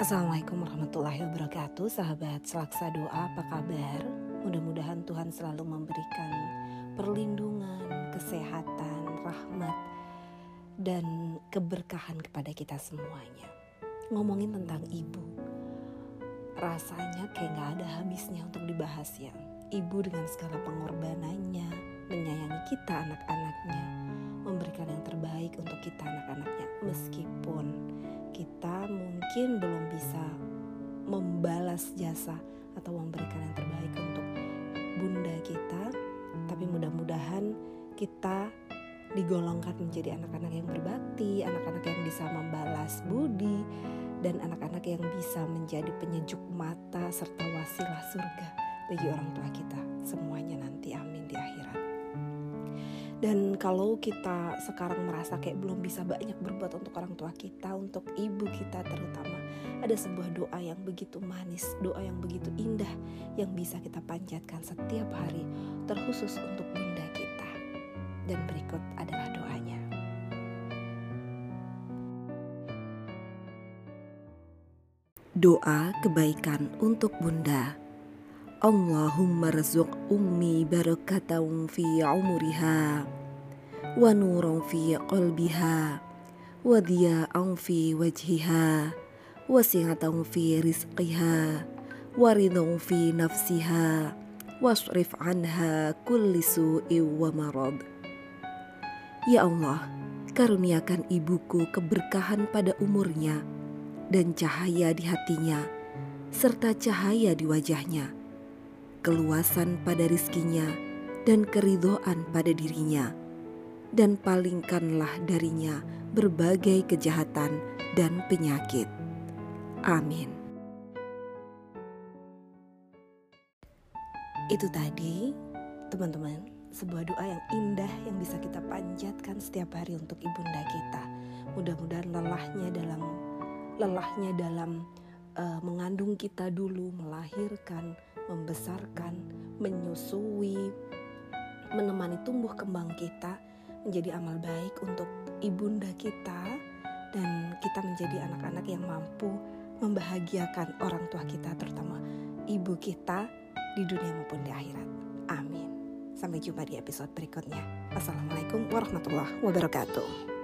Assalamualaikum warahmatullahi wabarakatuh Sahabat selaksa doa apa kabar? Mudah-mudahan Tuhan selalu memberikan perlindungan, kesehatan, rahmat Dan keberkahan kepada kita semuanya. Ngomongin tentang ibu Rasanya kayak gak ada habisnya untuk dibahas ya. Ibu dengan segala pengorbanannya Menyayangi kita anak-anaknya Memberikan yang terbaik untuk kita anak-anaknya. Meskipun kita mungkin belum bisa membalas jasa atau memberikan yang terbaik untuk bunda kita, tapi mudah-mudahan kita digolongkan menjadi anak-anak yang berbakti, anak-anak yang bisa membalas budi, dan anak-anak yang bisa menjadi penyejuk mata serta wasilah surga bagi orang tua kita semuanya nanti. Dan kalau kita sekarang merasa kayak belum bisa banyak berbuat untuk orang tua kita, untuk ibu kita terutama, ada sebuah doa yang begitu manis, doa yang begitu indah yang bisa kita panjatkan setiap hari, terkhusus untuk bunda kita. Dan berikut adalah doanya. Doa kebaikan untuk bunda. Allahumma rizq ummi barakatan fi umriha wa nuran fi qalbiha wa diya'an fi wajhiha wa singatan fi rizqiha wa ridhan fi nafsiha wasrif anha kulli su'i wa marad. Ya Allah, karuniakan ibuku keberkahan pada umurnya dan cahaya di hatinya serta cahaya di wajahnya keluasan pada rizkinya, dan keridoan pada dirinya, dan palingkanlah darinya berbagai kejahatan dan penyakit. Amin. Itu tadi, teman-teman, sebuah doa yang indah yang bisa kita panjatkan setiap hari untuk ibunda kita. Mudah-mudahan lelahnya dalam lelahnya dalam uh, mengandung kita dulu, melahirkan, membesarkan, menyusui, menemani tumbuh kembang kita menjadi amal baik untuk ibunda kita dan kita menjadi anak-anak yang mampu membahagiakan orang tua kita terutama ibu kita di dunia maupun di akhirat. Amin. Sampai jumpa di episode berikutnya. Wassalamualaikum warahmatullahi wabarakatuh.